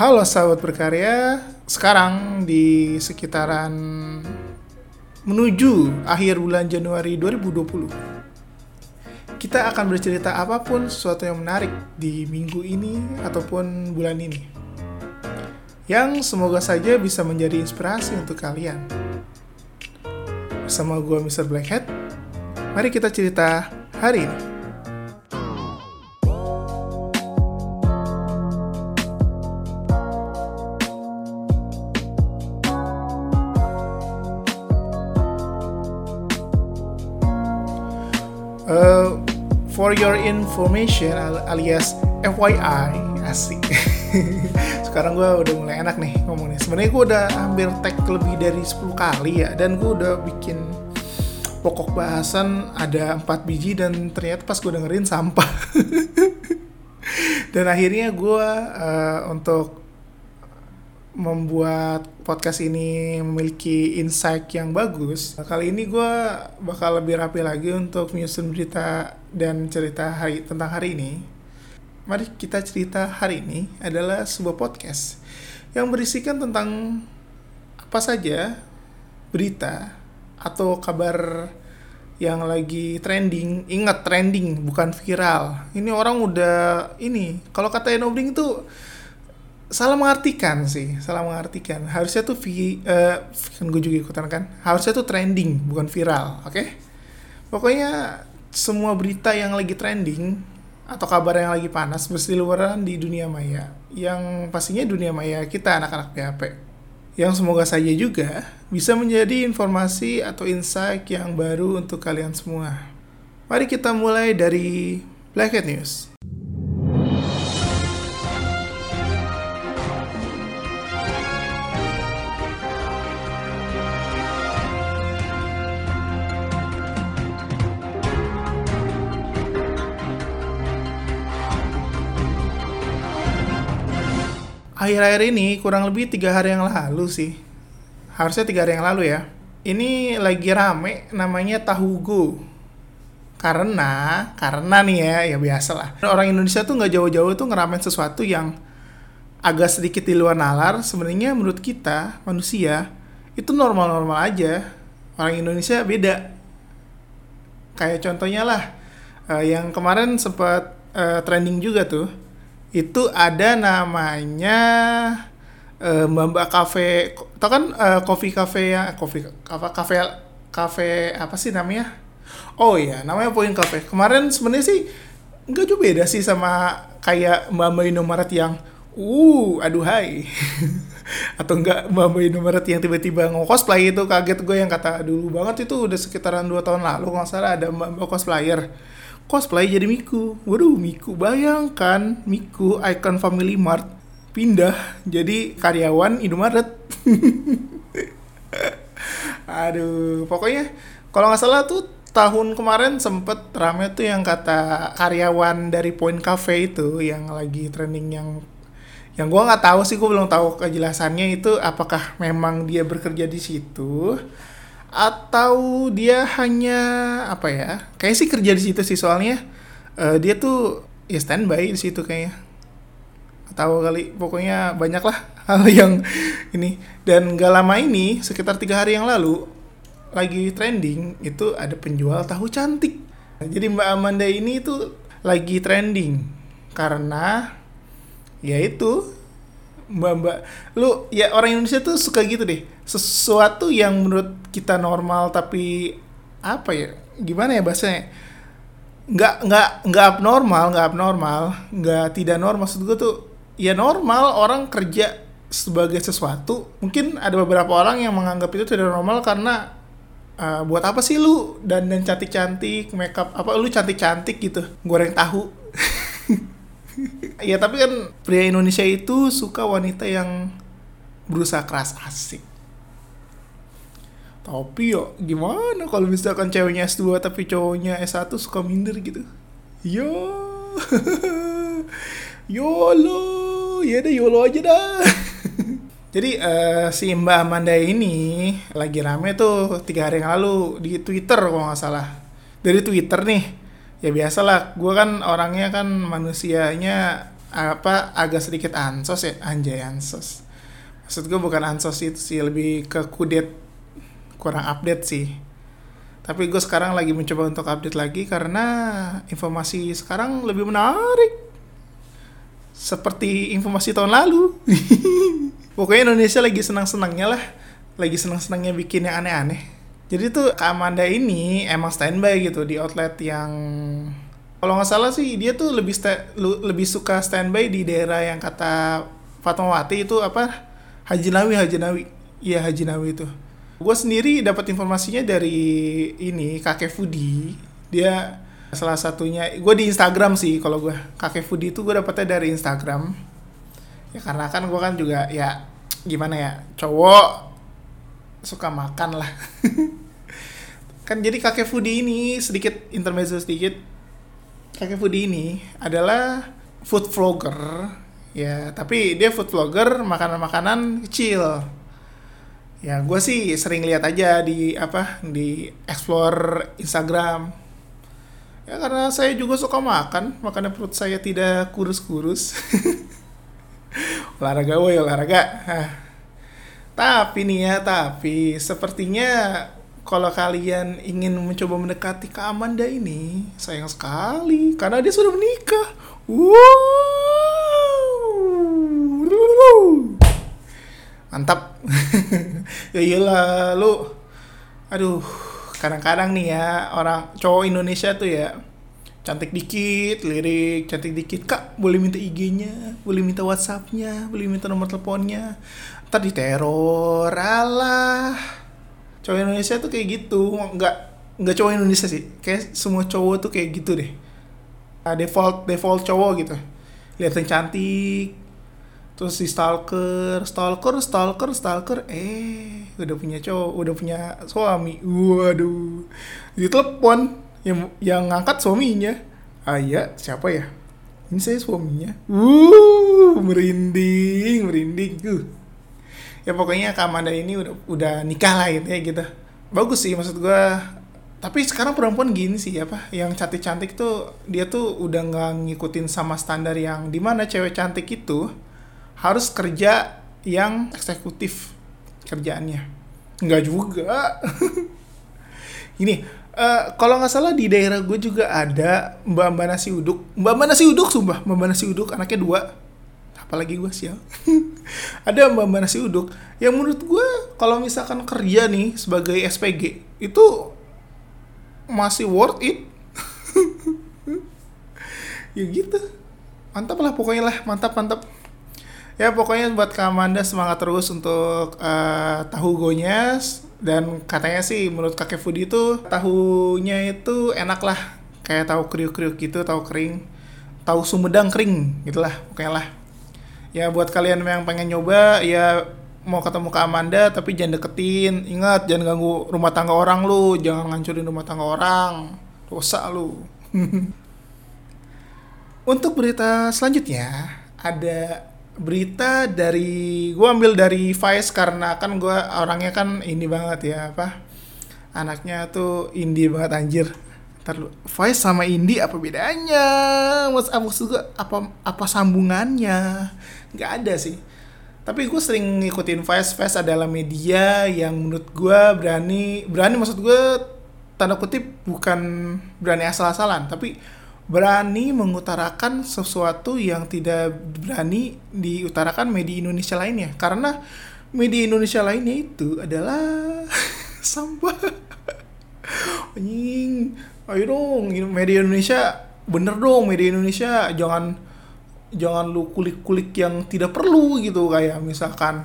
Halo sahabat berkarya, sekarang di sekitaran menuju akhir bulan Januari 2020. Kita akan bercerita apa pun sesuatu yang menarik di minggu ini ataupun bulan ini. Yang semoga saja bisa menjadi inspirasi untuk kalian. Bersama gue Mr. Blackhead, mari kita cerita hari ini. For your information al- alias FYI asik. Sekarang gue udah mulai enak nih ngomongnya. Sebenarnya gue udah hampir tag lebih dari 10 kali ya dan gue udah bikin pokok bahasan ada 4 biji dan ternyata pas gue dengerin sampah. Dan akhirnya gue uh, untuk membuat podcast ini memiliki insight yang bagus. Kali ini gue bakal lebih rapi lagi untuk menyusun berita dan cerita hari tentang hari ini. Mari kita cerita hari ini adalah sebuah podcast yang berisikan tentang apa saja berita atau kabar yang lagi trending. Ingat trending bukan viral. Ini orang udah ini kalau kata Enobling tuh salah mengartikan sih, salah mengartikan. Harusnya tuh vi, uh, kan gue juga ikutan kan. Harusnya tuh trending, bukan viral, oke? Okay? Pokoknya semua berita yang lagi trending atau kabar yang lagi panas berseliweran di dunia maya. Yang pastinya dunia maya kita anak-anak PHP. Yang semoga saja juga bisa menjadi informasi atau insight yang baru untuk kalian semua. Mari kita mulai dari Blackhead News. Akhir-akhir ini kurang lebih tiga hari yang lalu sih. Harusnya tiga hari yang lalu ya. Ini lagi rame namanya tahu go karena karena nih ya ya biasa lah orang Indonesia tuh nggak jauh-jauh tuh ngeramein sesuatu yang agak sedikit di luar nalar. Sebenarnya menurut kita manusia itu normal-normal aja. Orang Indonesia beda. Kayak contohnya lah uh, yang kemarin sempat uh, trending juga tuh itu ada namanya uh, Mbak Cafe tau kan uh, coffee cafe ya coffee apa cafe cafe apa sih namanya? Oh iya namanya Point Cafe. Kemarin sebenarnya sih nggak juga beda sih sama kayak Mbak Mbak Indomaret yang uh aduh hai. Atau enggak Mbak Mbak Indomaret yang tiba-tiba nge-cosplay itu kaget gue yang kata dulu banget itu udah sekitaran dua tahun lalu kalau salah ada Mbak Mbak cosplayer cosplay jadi Miku. Waduh, Miku. Bayangkan Miku icon Family Mart pindah jadi karyawan Indomaret. Aduh, pokoknya kalau nggak salah tuh tahun kemarin sempet rame tuh yang kata karyawan dari Point Cafe itu yang lagi trending yang yang gue nggak tahu sih gue belum tahu kejelasannya itu apakah memang dia bekerja di situ atau dia hanya apa ya kayak sih kerja di situ sih soalnya uh, dia tuh ya standby di situ kayaknya. Tahu kali pokoknya banyak lah hal yang ini. Dan gak lama ini sekitar tiga hari yang lalu lagi trending itu ada penjual tahu cantik. Jadi Mbak Amanda ini tuh lagi trending karena ya itu mbak mbak. Lu ya orang Indonesia tuh suka gitu deh. Sesuatu yang menurut kita normal tapi apa ya? Gimana ya bahasanya? Nggak nggak nggak abnormal nggak abnormal nggak tidak normal. Maksud gue tuh ya normal orang kerja sebagai sesuatu. Mungkin ada beberapa orang yang menganggap itu tidak normal karena uh, buat apa sih lu? Dan dan cantik cantik makeup apa lu cantik cantik gitu. Goreng tahu ya tapi kan pria Indonesia itu suka wanita yang berusaha keras asik. Tapi yo gimana kalau misalkan ceweknya S2 tapi cowoknya S1 suka minder gitu? Yo. YOLO. Ya deh YOLO aja dah. Jadi uh, si Mbak Amanda ini lagi rame tuh tiga hari yang lalu di Twitter kalau nggak salah. Dari Twitter nih ya biasalah gue kan orangnya kan manusianya apa agak sedikit ansos ya? Anjay ansos. Maksud gue bukan ansos itu sih lebih ke kudet kurang update sih. Tapi gue sekarang lagi mencoba untuk update lagi karena informasi sekarang lebih menarik. Seperti informasi tahun lalu. Pokoknya Indonesia lagi senang-senangnya lah. Lagi senang-senangnya bikin yang aneh-aneh jadi tuh Kak Amanda ini emang standby gitu di outlet yang kalau nggak salah sih dia tuh lebih lebih suka standby di daerah yang kata Fatmawati itu apa? Haji Nawi Haji Nawi. Iya Haji Nawi itu. Gue sendiri dapat informasinya dari ini kakek Fudi. Dia salah satunya gue di Instagram sih kalau gue kakek Fudi itu gue dapetnya dari Instagram. Ya karena kan gue kan juga ya gimana ya cowok suka makan lah kan jadi kakek Fudi ini sedikit intermezzo sedikit. Kakek Fudi ini adalah food vlogger. Ya tapi dia food vlogger makanan-makanan kecil. Ya gue sih sering lihat aja di apa di explore Instagram. Ya karena saya juga suka makan makanya perut saya tidak kurus-kurus. Olahraga woi olahraga. Hah. tapi nih ya tapi sepertinya kalau kalian ingin mencoba mendekati ke Amanda ini sayang sekali karena dia sudah menikah. Wow. Mantap. Ya iyalah lu. Aduh kadang-kadang nih ya orang cowok Indonesia tuh ya cantik dikit lirik cantik dikit. Kak boleh minta IG-nya boleh minta WhatsApp-nya boleh minta nomor teleponnya. Ntar teror alah cowok Indonesia tuh kayak gitu. Nggak nggak cowok Indonesia sih. Kayak semua cowok tuh kayak gitu deh. Uh, default default cowok gitu. Lihat yang cantik terus si stalker stalker stalker stalker. Eh udah punya cowok udah punya suami. Waduh. Telepon yang yang ngangkat suaminya. Ayah siapa ya? Ini saya suaminya. Uh merinding merinding. Uh ya pokoknya Kamanda ini udah udah nikah lah gitu ya gitu. Bagus sih maksud gue tapi sekarang perempuan gini sih apa yang cantik cantik tuh dia tuh udah nggak ngikutin sama standar yang di mana cewek cantik itu harus kerja yang eksekutif kerjaannya. Nggak juga. Ini uh, kalau nggak salah di daerah gue juga ada mbak mbak nasi uduk. Mbak mbak nasi uduk sumpah. Mbak mbak nasi uduk anaknya dua. Apalagi gue sih ada mbak mbak nasi uduk yang menurut gue kalau misalkan kerja nih sebagai SPG itu masih worth it. Ya gitu. Mantap lah pokoknya lah mantap mantap. Ya pokoknya buat Kak Amanda semangat terus untuk uh, tahu gonyes dan katanya sih menurut kakek Foodie itu tahunya itu enak lah. Kayak tahu kriuk-kriuk gitu tahu kering. Tahu sumedang kering gitulah pokoknya lah ya buat kalian yang pengen nyoba ya mau ketemu Kak Amanda tapi jangan deketin. Ingat jangan ganggu rumah tangga orang lu. Jangan ngancurin rumah tangga orang. Dosa lu. Untuk berita selanjutnya ada berita dari gue ambil dari Vice karena kan gue orangnya kan ini banget ya apa anaknya tuh indie banget anjir. Ntar Vice sama indie apa bedanya? Mas apa juga apa apa sambungannya nggak ada sih. Tapi gue sering ngikutin Vice Vice adalah media yang menurut gue berani berani maksud gue tanda kutip bukan berani asal-asalan tapi berani mengutarakan sesuatu yang tidak berani diutarakan media Indonesia lainnya. Karena media Indonesia lainnya itu adalah sampah. Anjing. Ayo dong media Indonesia bener dong media Indonesia. Jangan jangan lu kulik-kulik yang tidak perlu gitu kayak misalkan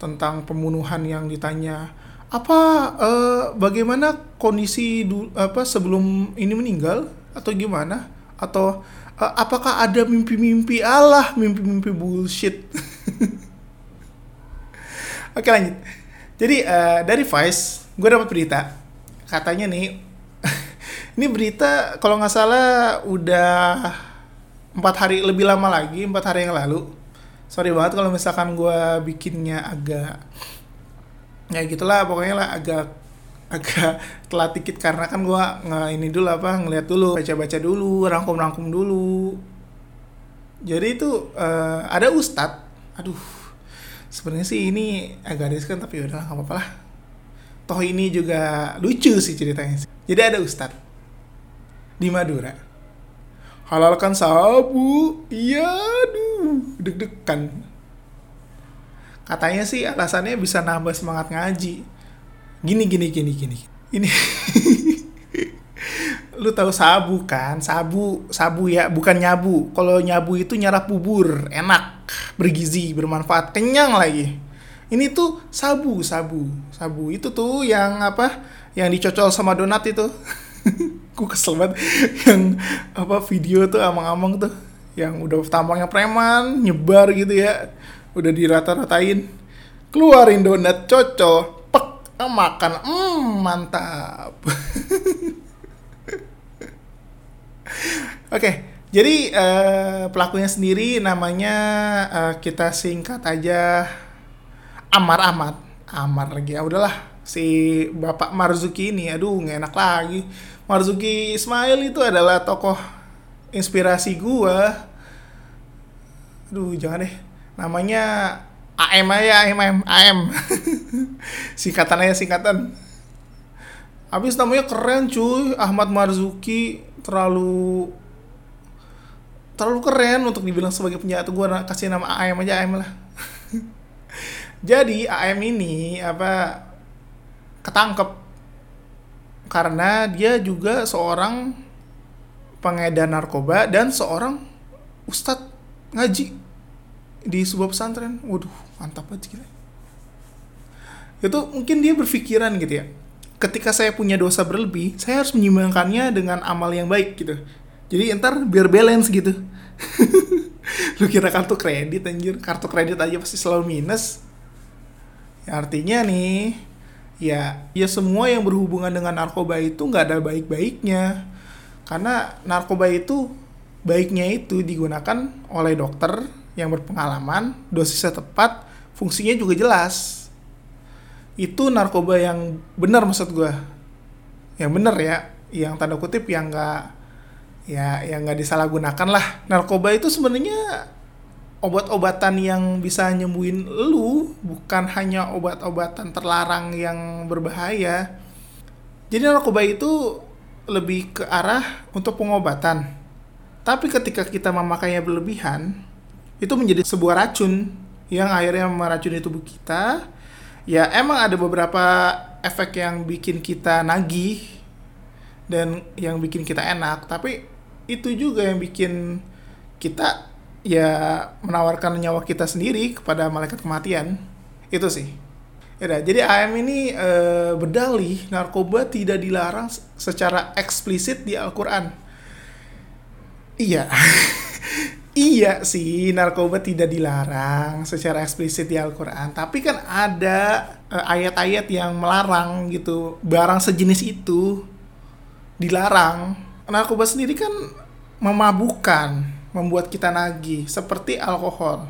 tentang pembunuhan yang ditanya apa uh, bagaimana kondisi du, apa sebelum ini meninggal? Atau gimana? Atau uh, apakah ada mimpi-mimpi Allah mimpi-mimpi bullshit? Oke lanjut. Jadi uh, dari Vice gue dapat berita. Katanya nih ini berita kalau nggak salah udah empat hari lebih lama lagi empat hari yang lalu sorry banget kalau misalkan gue bikinnya agak ya gitulah pokoknya lah agak agak telat dikit karena kan gua nge ini dulu apa ngeliat dulu baca-baca dulu rangkum-rangkum dulu Jadi itu eh, ada ustadz, aduh, sebenarnya sih ini agak riskan tapi udah nggak apa-apa lah. Toh ini juga lucu sih ceritanya. Jadi ada ustadz di Madura. Halalkan sabu, iya, aduh, deg-degan. Katanya sih alasannya bisa nambah semangat ngaji. Gini, gini, gini, gini. Ini lu tahu sabu kan? Sabu sabu ya bukan nyabu. Kalau nyabu itu nyarap bubur enak bergizi bermanfaat kenyang lagi. Ini tuh sabu sabu sabu. Itu tuh yang apa? Yang dicocol sama donat itu gue kesel banget. Yang apa video tuh amang-amang tuh. Yang udah tampangnya preman nyebar gitu ya. Udah dirata-ratain. Keluarin donat cocol pek makan hmm mantap. Oke, jadi uh, pelakunya sendiri namanya uh, kita singkat aja Amar Ahmad. Amar lagi ya udahlah si Bapak Marzuki ini aduh nggak enak lagi. Marzuki Ismail itu adalah tokoh inspirasi gua. Aduh, jangan deh. Namanya AM aja, AM, AM. AM. singkatan aja singkatan. Habis namanya keren cuy, Ahmad Marzuki terlalu terlalu keren untuk dibilang sebagai penjahat gue kasih nama AM aja AM lah jadi AM ini apa ketangkep karena dia juga seorang pengedar narkoba dan seorang ustadz ngaji di sebuah pesantren waduh mantap banget gitu itu mungkin dia berpikiran gitu ya ketika saya punya dosa berlebih, saya harus menyimbangkannya dengan amal yang baik gitu. Jadi ntar biar balance gitu. Lu kira kartu kredit anjir, kartu kredit aja pasti selalu minus. Ya, artinya nih, ya ya semua yang berhubungan dengan narkoba itu nggak ada baik-baiknya. Karena narkoba itu baiknya itu digunakan oleh dokter yang berpengalaman, dosisnya tepat, fungsinya juga jelas. Itu narkoba yang benar maksud gue yang benar ya yang tanda kutip yang nggak ya yang nggak disalahgunakan lah. Narkoba itu sebenarnya obat-obatan yang bisa nyembuhin lu bukan hanya obat-obatan terlarang yang berbahaya. Jadi narkoba itu lebih ke arah untuk pengobatan. Tapi ketika kita memakainya berlebihan itu menjadi sebuah racun yang akhirnya meracuni tubuh kita. Ya emang ada beberapa efek yang bikin kita nagih dan yang bikin kita enak tapi itu juga yang bikin kita ya menawarkan nyawa kita sendiri kepada malaikat kematian itu sih ya jadi AM ini e, berdalih narkoba tidak dilarang secara eksplisit di Al-Quran iya Iya sih, narkoba tidak dilarang secara eksplisit di Al-Quran. Tapi kan ada uh, ayat-ayat yang melarang gitu. Barang sejenis itu dilarang. Narkoba sendiri kan memabukkan, membuat kita nagih. Seperti alkohol.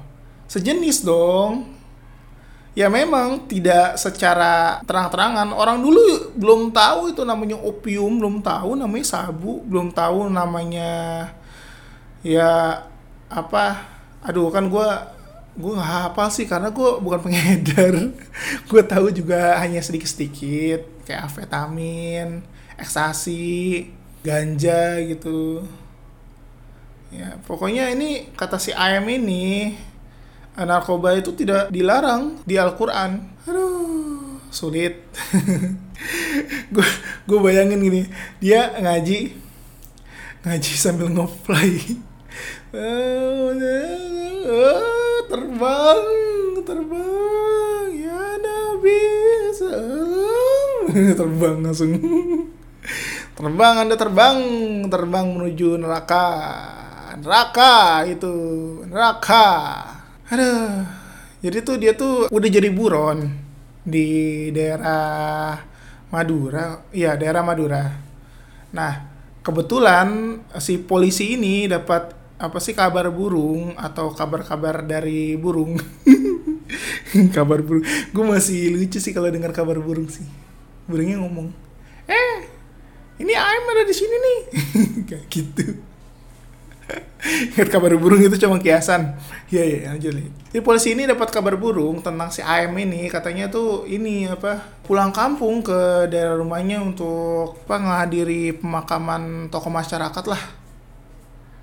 Sejenis dong. Ya memang tidak secara terang-terangan. Orang dulu belum tahu itu namanya opium, belum tahu namanya sabu, belum tahu namanya ya apa aduh kan gue gue nggak hafal sih karena gue bukan pengedar gue tahu juga hanya sedikit sedikit kayak amfetamin ekstasi ganja gitu ya pokoknya ini kata si ayam ini narkoba itu tidak dilarang di Al-Quran. Aduh sulit. Gue gue bayangin gini dia ngaji ngaji sambil ngoplay terbang terbang ya Nabi terbang langsung. Terbang anda terbang terbang menuju neraka neraka itu neraka. Ada jadi tuh dia tuh udah jadi buron di daerah Madura. Iya daerah Madura. Nah kebetulan si polisi ini dapat apa sih kabar burung atau kabar-kabar dari burung. Kabar burung. Gue masih lucu sih kalau dengar kabar burung sih. Burungnya ngomong eh ini ayam ada di sini nih. Kayak gitu Ingat kabar burung itu cuma kiasan. Iya iya lanjut nih. Jadi polisi ini dapat kabar burung tentang si AM ini katanya tuh ini apa pulang kampung ke daerah rumahnya untuk apa menghadiri pemakaman tokoh masyarakat lah.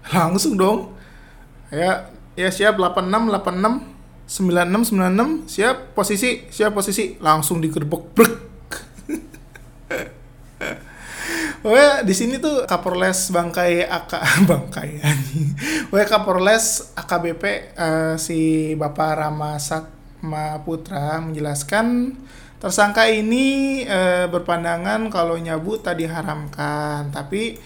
Langsung dong. Ya ya siap 86 86 96 96 siap posisi siap posisi langsung digerbek brek Pokoknya di sini tuh Kapolres Bangkai AK Bangkai anjing. Pokoknya Kapolres AKBP uh, eh, si Bapak Rama Satma Putra menjelaskan tersangka ini uh, berpandangan kalau nyabu tadi diharamkan, tapi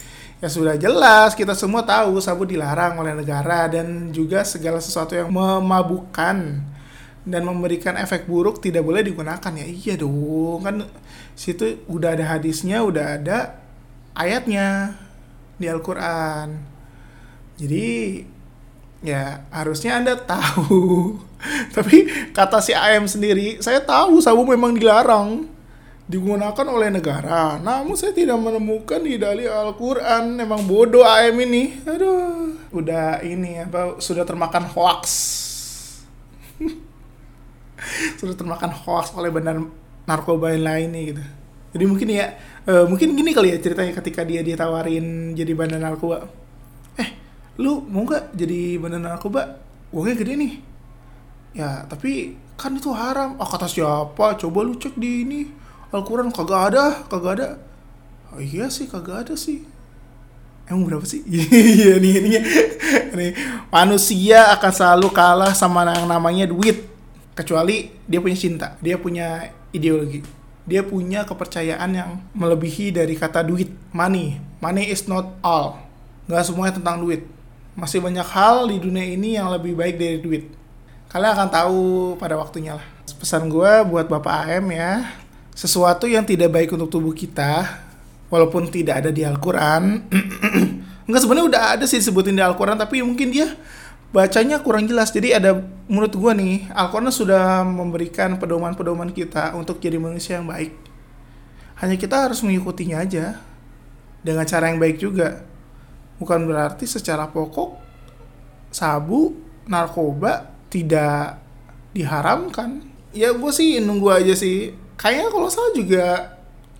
ya sudah jelas kita semua tahu sabu dilarang oleh negara dan juga segala sesuatu yang memabukkan dan memberikan efek buruk tidak boleh digunakan ya iya dong kan situ udah ada hadisnya udah ada ayatnya di Al-Quran. Jadi ya harusnya Anda tahu. Tapi kata si AM sendiri, saya tahu sabu memang dilarang digunakan oleh negara. Namun saya tidak menemukan di dalil Al-Quran. Emang bodoh AM ini. Aduh, udah ini apa sudah termakan hoax. sudah termakan hoax oleh benar narkoba yang lain nih gitu. Jadi mungkin ya uh, mungkin gini kali ya ceritanya ketika dia ditawarin jadi bandar narkoba. Eh lu mau nggak jadi bandar narkoba? Uangnya gede nih. Ya tapi kan itu haram. Ah kata siapa? Coba lu cek di ini. Al-Quran kagak ada kagak ada. Oh, iya sih kagak ada sih. Emang berapa sih? Iya nih, nih, nih. Manusia akan selalu kalah sama yang namanya duit. Kecuali dia punya cinta, dia punya ideologi dia punya kepercayaan yang melebihi dari kata duit, money. Money is not all. Gak semuanya tentang duit. Masih banyak hal di dunia ini yang lebih baik dari duit. Kalian akan tahu pada waktunya lah. Pesan gue buat Bapak AM ya, sesuatu yang tidak baik untuk tubuh kita, walaupun tidak ada di Al-Quran, enggak sebenarnya udah ada sih disebutin di Al-Quran, tapi mungkin dia bacanya kurang jelas. Jadi ada menurut gua nih Al-Quran sudah memberikan pedoman-pedoman kita untuk jadi manusia yang baik. Hanya kita harus mengikutinya aja dengan cara yang baik juga. Bukan berarti secara pokok sabu, narkoba tidak diharamkan. Ya gue sih nunggu aja sih. Kayaknya kalau salah juga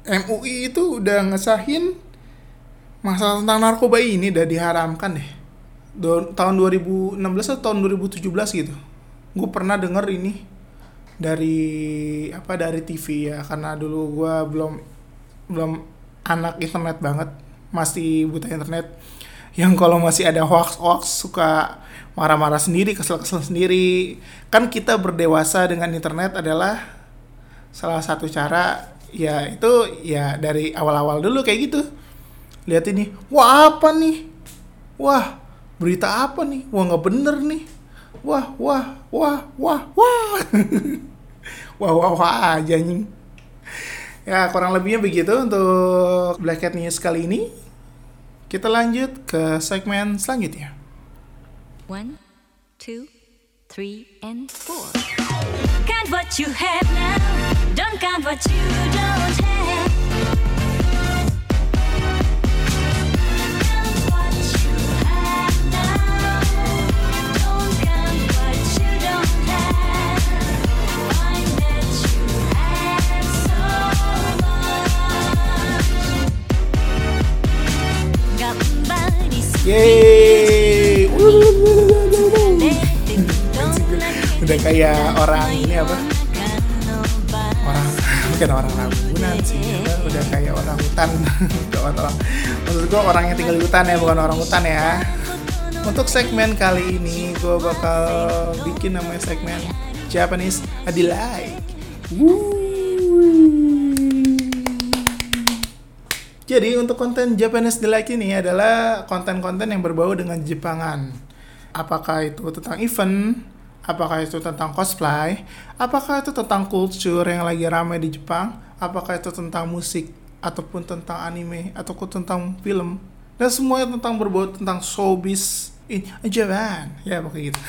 MUI itu udah ngesahin masalah tentang narkoba ini udah diharamkan deh do, tahun 2016 atau tahun 2017 gitu. Gue pernah denger ini dari apa dari TV ya karena dulu gue belum belum anak internet banget masih buta internet. Yang kalau masih ada hoax hoax suka marah-marah sendiri kesel-kesel sendiri. Kan kita berdewasa dengan internet adalah salah satu cara ya itu ya dari awal-awal dulu kayak gitu. Lihat ini wah apa nih? Wah berita apa nih? Wah nggak bener nih. Wah wah wah wah wah. Wah wah wah aja nih. Ya kurang lebihnya begitu untuk Black Cat News kali ini. Kita lanjut ke segmen selanjutnya. One two three and four. Count what you have now. Don't count what you don't have Yeay. Udah kayak orang ini apa? Orang bukan orang Ragunan sih, udah kayak orang hutan. orang, maksud gue orang yang tinggal di hutan ya, bukan orang hutan ya. Untuk segmen kali ini gue bakal bikin namanya segmen Japanese Adilai. Woo. Jadi untuk konten Japanese Delight ini adalah konten-konten yang berbau dengan Jepangan. Apakah itu tentang event, apakah itu tentang cosplay, apakah itu tentang culture yang lagi ramai di Jepang, apakah itu tentang musik, ataupun tentang anime, ataupun tentang film. Dan semuanya tentang berbau tentang showbiz in Japan. Ya pokoknya gitu.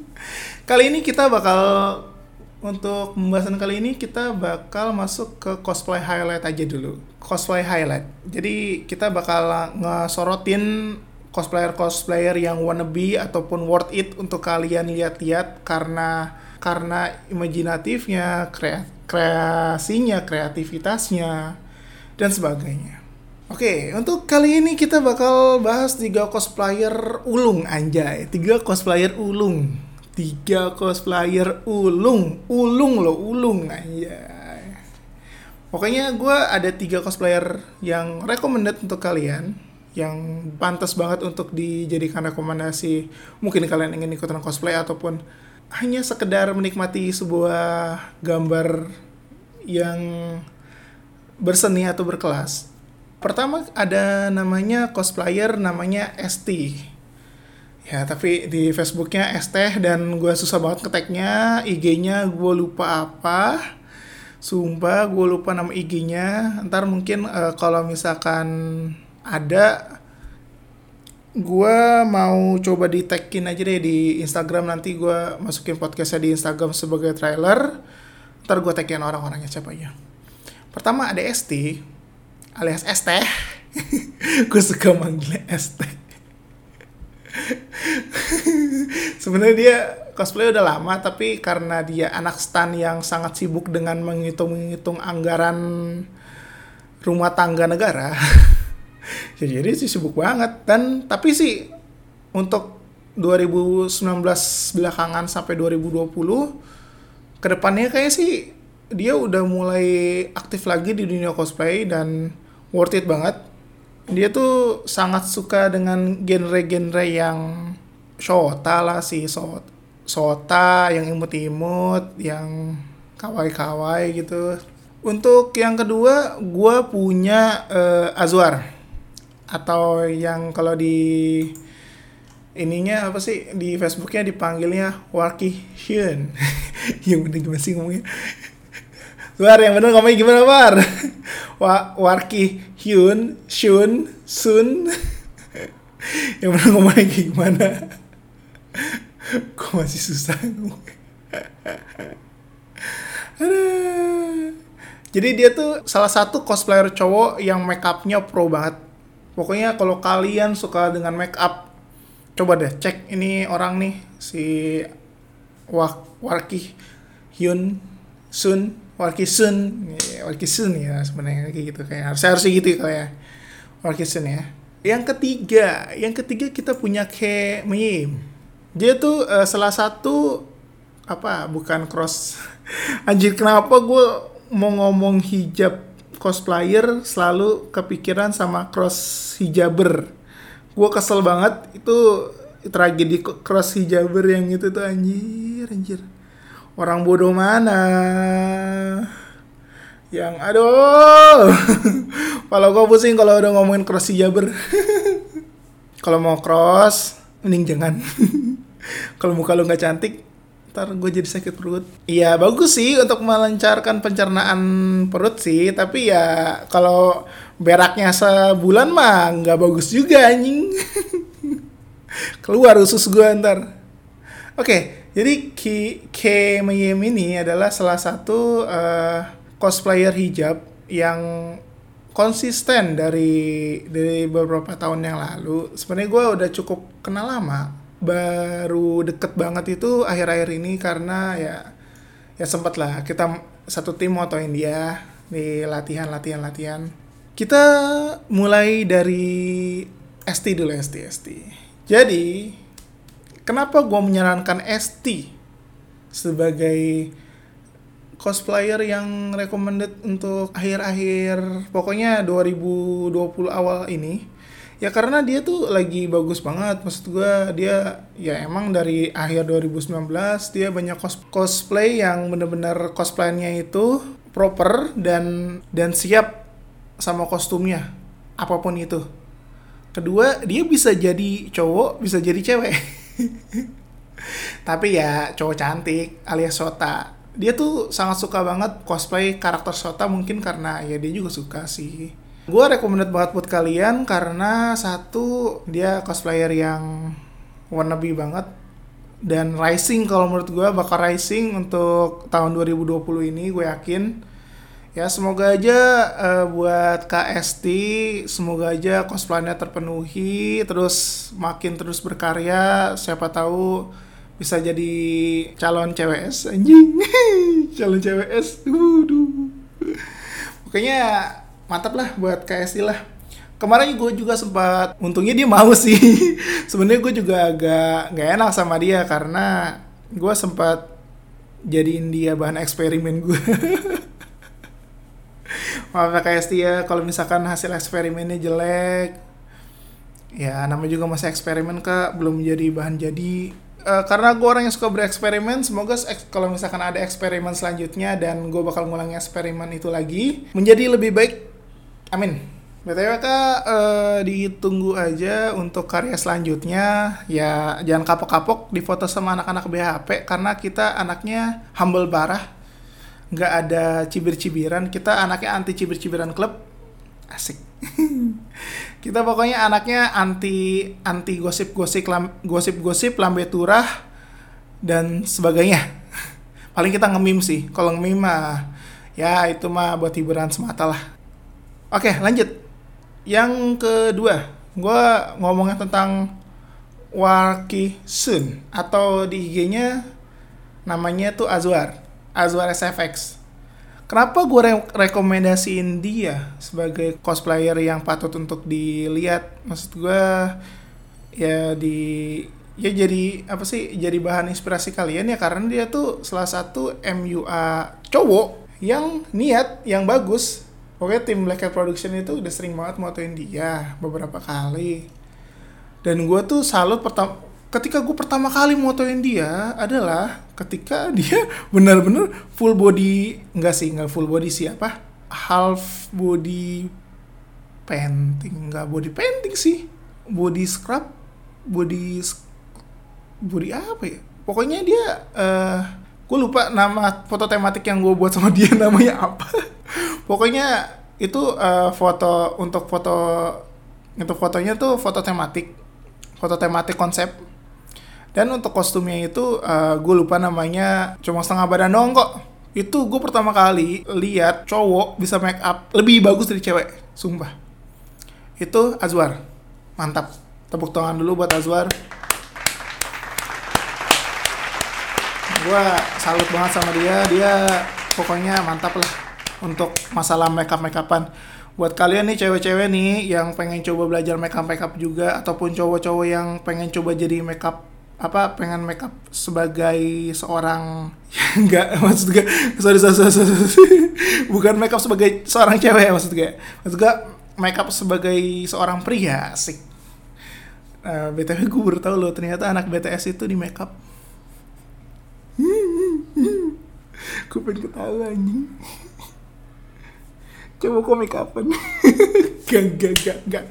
Kali ini kita bakal untuk pembahasan kali ini kita bakal masuk ke cosplay highlight aja dulu. Cosplay highlight. Jadi kita bakal ngesorotin cosplayer-cosplayer yang wannabe ataupun worth it untuk kalian lihat-lihat karena karena imajinatifnya, krea kreasinya, kreativitasnya dan sebagainya. Oke, untuk kali ini kita bakal bahas tiga cosplayer ulung anjay, tiga cosplayer ulung, tiga cosplayer ulung, ulung loh ulung anjay. Pokoknya gue ada tiga cosplayer yang recommended untuk kalian, yang pantas banget untuk dijadikan rekomendasi. Mungkin kalian ingin ikutan cosplay ataupun hanya sekedar menikmati sebuah gambar yang berseni atau berkelas Pertama ada namanya cosplayer namanya ST. Ya, tapi di Facebooknya ST dan gue susah banget keteknya. IG-nya gue lupa apa. Sumpah gue lupa nama IG-nya. Ntar mungkin uh, kalau misalkan ada gue mau coba di tagin aja deh di Instagram nanti gue masukin podcastnya di Instagram sebagai trailer ntar gue tagin orang-orangnya siapa ya pertama ada ST alias ST gue suka manggilnya ST sebenarnya dia cosplay udah lama tapi karena dia anak stan yang sangat sibuk dengan menghitung-menghitung anggaran rumah tangga negara ya jadi sih sibuk banget dan tapi sih untuk 2019 belakangan sampai 2020 ke depannya kayak sih dia udah mulai aktif lagi di dunia cosplay dan worth it banget. Dia tuh sangat suka dengan genre-genre yang shota lah sih, so sota yang imut-imut, yang kawai-kawai gitu. Untuk yang kedua, gue punya uh, Azwar. Atau yang kalau di ininya apa sih di Facebooknya dipanggilnya Warki Hyun. Yang bener gimana sih ngomongnya War yang bener ngomongnya gimana War Wa Warki Hyun Shun Sun. Yang bener ngomongnya gimana? Kok masih susah Jadi dia tuh salah satu cosplayer cowok yang make upnya pro banget. Pokoknya kalau kalian suka dengan make up, coba deh cek ini orang nih si Warki Hyun Sun Warkisun ya, Warkisun ya sebenarnya kayak gitu. Kayak harus harus gitu kayak Warkisun ya. Yang ketiga yang ketiga kita punya Ke Miyim dia tuh uh, salah satu apa bukan cross. Anjir kenapa gue mau ngomong hijab cosplayer selalu kepikiran sama cross hijaber? Gue kesel banget itu tragedi cross hijaber yang itu tuh anjir anjir orang bodoh mana? Yang aduh. Kalau gue pusing kalau udah ngomongin cross jaber. Kalau mau cross mending jangan. Kalau muka lu nggak cantik ntar gue jadi sakit perut. Iya bagus sih untuk melancarkan pencernaan perut sih. Tapi ya kalau beraknya sebulan mah nggak bagus juga anjing. Keluar usus gue ntar. Oke okay, jadi Ki Ke Mayem ini adalah salah satu uh, cosplayer hijab yang konsisten dari dari beberapa tahun yang lalu. Sebenarnya gue udah cukup kenal lama, baru deket banget itu akhir-akhir ini karena ya ya sempat lah kita satu tim motoin dia di latihan latihan latihan. Kita mulai dari ST dulu ST ST. Jadi kenapa gue menyarankan ST sebagai cosplayer yang recommended untuk akhir-akhir pokoknya 2020 awal ini? Ya karena dia tuh lagi bagus banget. Maksud gue dia ya emang dari akhir 2019 dia banyak cos cosplay yang bener-bener cosplaynya itu proper dan dan siap sama kostumnya apa pun itu. Kedua dia bisa jadi cowok bisa jadi cewek Tapi ya cowok cantik alias Sota. Dia tuh sangat suka banget cosplay karakter Sota mungkin karena ya dia juga suka sih. Gue recommended banget buat kalian karena satu dia cosplayer yang wannabe banget dan rising kalau menurut gue bakal rising untuk tahun 2020 ini gue yakin ya semoga aja uh, buat KST semoga aja cosplaynya terpenuhi terus makin terus berkarya siapa tahu bisa jadi calon CWS anjing. Calon CWS waduh pokoknya mantap lah buat KST lah. Kemarin gue juga sempat untungnya dia mau sih. Sebenarnya gue juga agak nggak enak sama dia karena gue sempat jadiin dia bahan eksperimen gue maaf ya kayak ya. Kalau misalkan hasil eksperimennya jelek ya namanya juga masih eksperimen kak. Belum menjadi bahan jadi. Uh, karena gue orang yang suka bereksperimen semoga kalau misalkan ada eksperimen selanjutnya dan gue bakal ngulangi eksperimen itu lagi menjadi lebih baik. Amin. Btw kak uh, ditunggu aja untuk karya selanjutnya. Ya jangan kapok-kapok difoto sama anak-anak BHP karena kita anaknya humble parah nggak ada cibir-cibiran. Kita anaknya anti cibir-cibiran klub. Asik. Kita pokoknya anaknya anti anti gosip-gosip gosip-gosip lambe turah dan sebagainya. Paling kita ngemim sih. Kalau ngemim mah ya itu mah buat hiburan semata lah. Oke lanjut. Yang kedua gue ngomongnya tentang Waki Sun atau di IG-nya namanya tuh Azwar Azwar SFX. Kenapa gue re rekomendasiin dia sebagai cosplayer yang patut untuk dilihat? Maksud gue ya di ya jadi apa sih jadi bahan inspirasi kalian ya karena dia tuh salah satu MUA cowok yang niat yang bagus. Oke tim Black Cat Production itu udah sering banget motoin dia beberapa kali. Dan gue tuh salut pertama ketika gue pertama kali motoin dia adalah ketika dia benar-benar full body enggak sih enggak full body siapa half body painting enggak body painting sih. Body scrub body body apa ya? Pokoknya dia uh, eh, gue lupa nama foto tematik yang gue buat sama dia namanya apa. Pokoknya itu uh, foto untuk foto untuk fotonya tuh foto tematik. Foto tematik konsep dan untuk kostumnya itu uh, eh, gue lupa namanya cuma setengah badan doang kok. Itu gue pertama kali lihat cowok bisa make up lebih bagus dari cewek, sumpah. Itu Azwar. Mantap. Tepuk tangan dulu buat Azwar. Gue salut banget sama dia. Dia pokoknya mantap lah untuk masalah make up make upan buat kalian nih cewek-cewek nih yang pengen coba belajar make up make up juga ataupun cowok-cowok yang pengen coba jadi make up apa pengen make up sebagai seorang enggak maksud gue sorry, sorry, sorry, sorry. bukan make up sebagai seorang cewek maksud gue maksud gue make up sebagai seorang pria sih uh, btw gue baru tahu loh ternyata anak BTS itu di make up. Gue pengen ketawa anjing. Coba kok make upan. Gak gak gak gak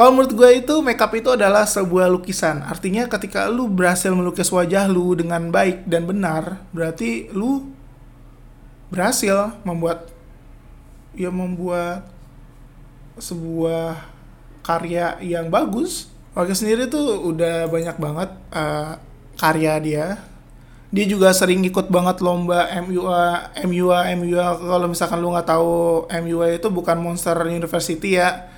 kalau menurut gue itu makeup itu adalah sebuah lukisan. Artinya ketika lu berhasil melukis wajah lu dengan baik dan benar, berarti lu berhasil membuat ya membuat sebuah karya yang bagus. Oke sendiri tuh udah banyak banget uh, karya dia. Dia juga sering ikut banget lomba MUA, MUA, MUA. Kalau misalkan lu nggak tahu MUA itu bukan Monster University ya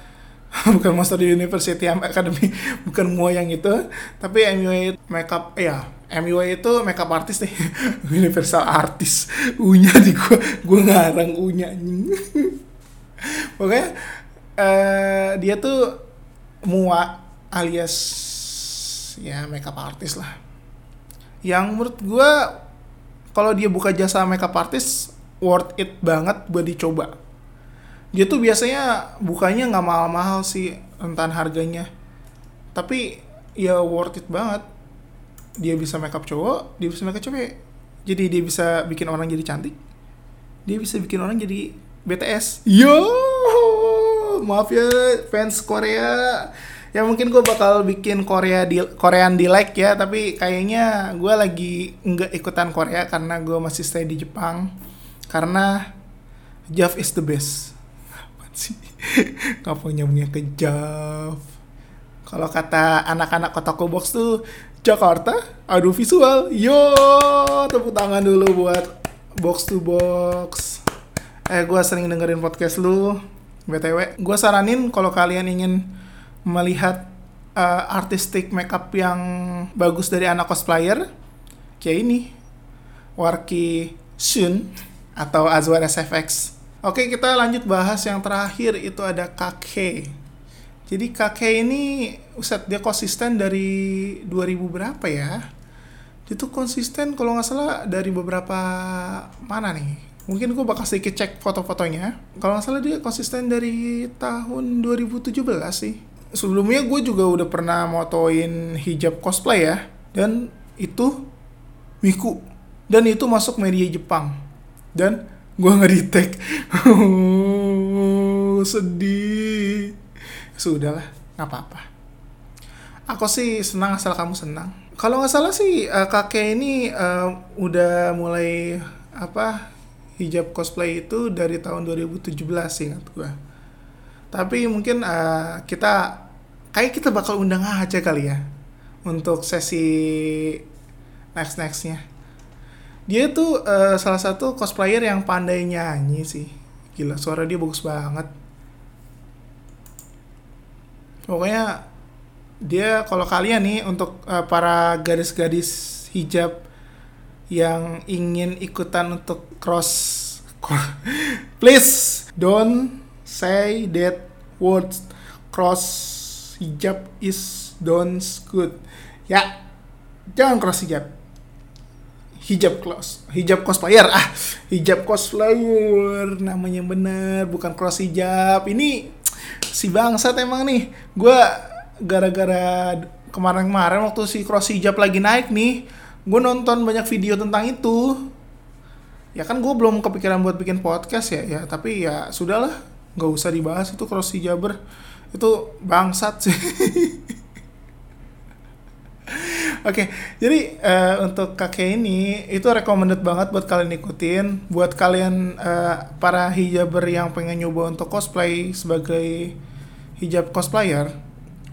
bukan Monster University Academy. Bukan MUA yang itu. Tapi MUA makeup ya MUA itu makeup artist nih universal artist. Unya di gua gua ngarang unya pokoknya uh, dia tuh MUA alias ya makeup artist lah. Yang menurut gua kalau dia buka jasa makeup artist worth it banget buat dicoba dia tuh biasanya bukanya nggak mahal-mahal sih rentan harganya. Tapi ya worth it banget. Dia bisa makeup cowok dia bisa makeup cewek. Jadi dia bisa bikin orang jadi cantik. Dia bisa bikin orang jadi BTS yo! Maaf ya fans Korea. Ya mungkin gue bakal bikin Korea di Korean di like ya tapi kayaknya gue lagi nggak ikutan Korea karena gue masih stay di Jepang. Karena Jeff is the best sih kapan nyambungnya ke Jav kalau kata anak-anak kota Kobox tuh Jakarta adu visual yo tepuk tangan dulu buat box to box Eh, gue sering dengerin podcast lu. BTW, gue saranin kalau kalian ingin melihat uh, artistic makeup yang bagus dari anak cosplayer, kayak ini. Warki Shun atau Azwar SFX. Oke, kita lanjut bahas yang terakhir itu ada Kake. Jadi Kake ini, Ustadz, dia konsisten dari 2000 berapa ya? Itu konsisten kalau nggak salah dari beberapa mana nih? Mungkin gue bakal sedikit cek foto-fotonya. Kalau nggak salah dia konsisten dari tahun 2017 sih. Sebelumnya gue juga udah pernah motoin hijab cosplay ya. Dan itu Miku. Dan itu masuk media Jepang. Dan gue di tag sedih. Sudahlah nggak apa-apa. Aku sih senang asal kamu senang. Kalau nggak salah sih uh, kakek ini uh, udah mulai apa hijab cosplay itu dari tahun 2017 sih ingat gue tapi mungkin uh, kita kayak kita bakal undang aja kali ya untuk sesi next nextnya dia tuh uh, salah satu cosplayer yang pandai nyanyi sih. Gila suara dia bagus banget. Pokoknya dia kalau kalian nih untuk uh, para gadis-gadis hijab yang ingin ikutan untuk cross please don't say that words. Cross hijab is don't good. Ya jangan cross hijab hijab cos hijab cosplayer. Ah hijab cosplayer namanya bener bukan cross hijab. Ini si bangsat emang nih. Gue gara-gara kemarin-kemarin waktu si cross hijab lagi naik nih gue nonton banyak video tentang itu. Ya kan gue belum kepikiran buat bikin podcast ya ya tapi ya sudahlah nggak usah dibahas itu cross hijaber. Itu bangsat sih okay, jadi uh, untuk kakek ini itu recommended banget buat kalian ikutin. Buat kalian uh, para hijaber yang pengen nyoba untuk cosplay sebagai hijab cosplayer,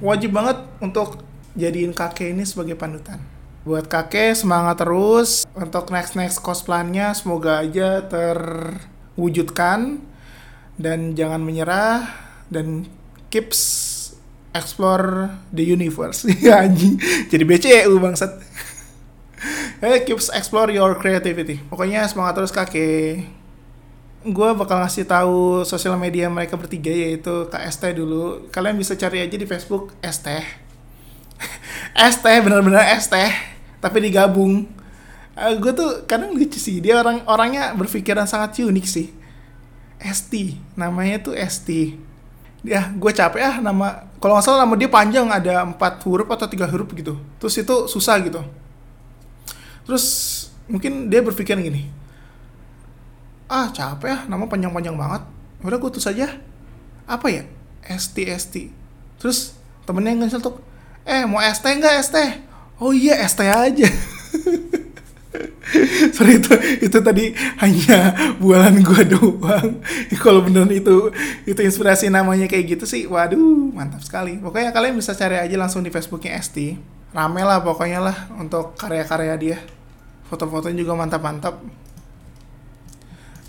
wajib banget untuk jadiin kakek ini sebagai panutan. Buat kakek semangat terus untuk next next cosplaynya semoga aja terwujudkan dan jangan menyerah dan keeps explore the universe. Ya anjing. Jadi BCU bangsat. Eh keeps explore your creativity. Pokoknya semangat terus kakek gue bakal ngasih tahu sosial media mereka bertiga yaitu KST dulu. Kalian bisa cari aja di Facebook ST ST bener-bener ST tapi digabung. Uh, eh, gue tuh kadang lucu sih dia orang orangnya berpikiran sangat unik sih. ST namanya tuh ST ya gue capek ah nama kalau nggak salah nama dia panjang ada empat huruf atau tiga huruf gitu. Terus itu susah gitu. Terus mungkin dia berpikir gini ah capek ah nama panjang-panjang banget. Udah gue tuh saja apa ya? ST ST terus temennya yang tuh eh mau ST nggak ST oh iya ST aja sorry itu itu tadi hanya bualan gua doang. Kalau beneran itu itu inspirasi namanya kayak gitu sih waduh mantap sekali. Pokoknya kalian bisa cari aja langsung di Facebooknya ST rame lah pokoknya lah untuk karya-karya dia. Foto-fotonya juga mantap-mantap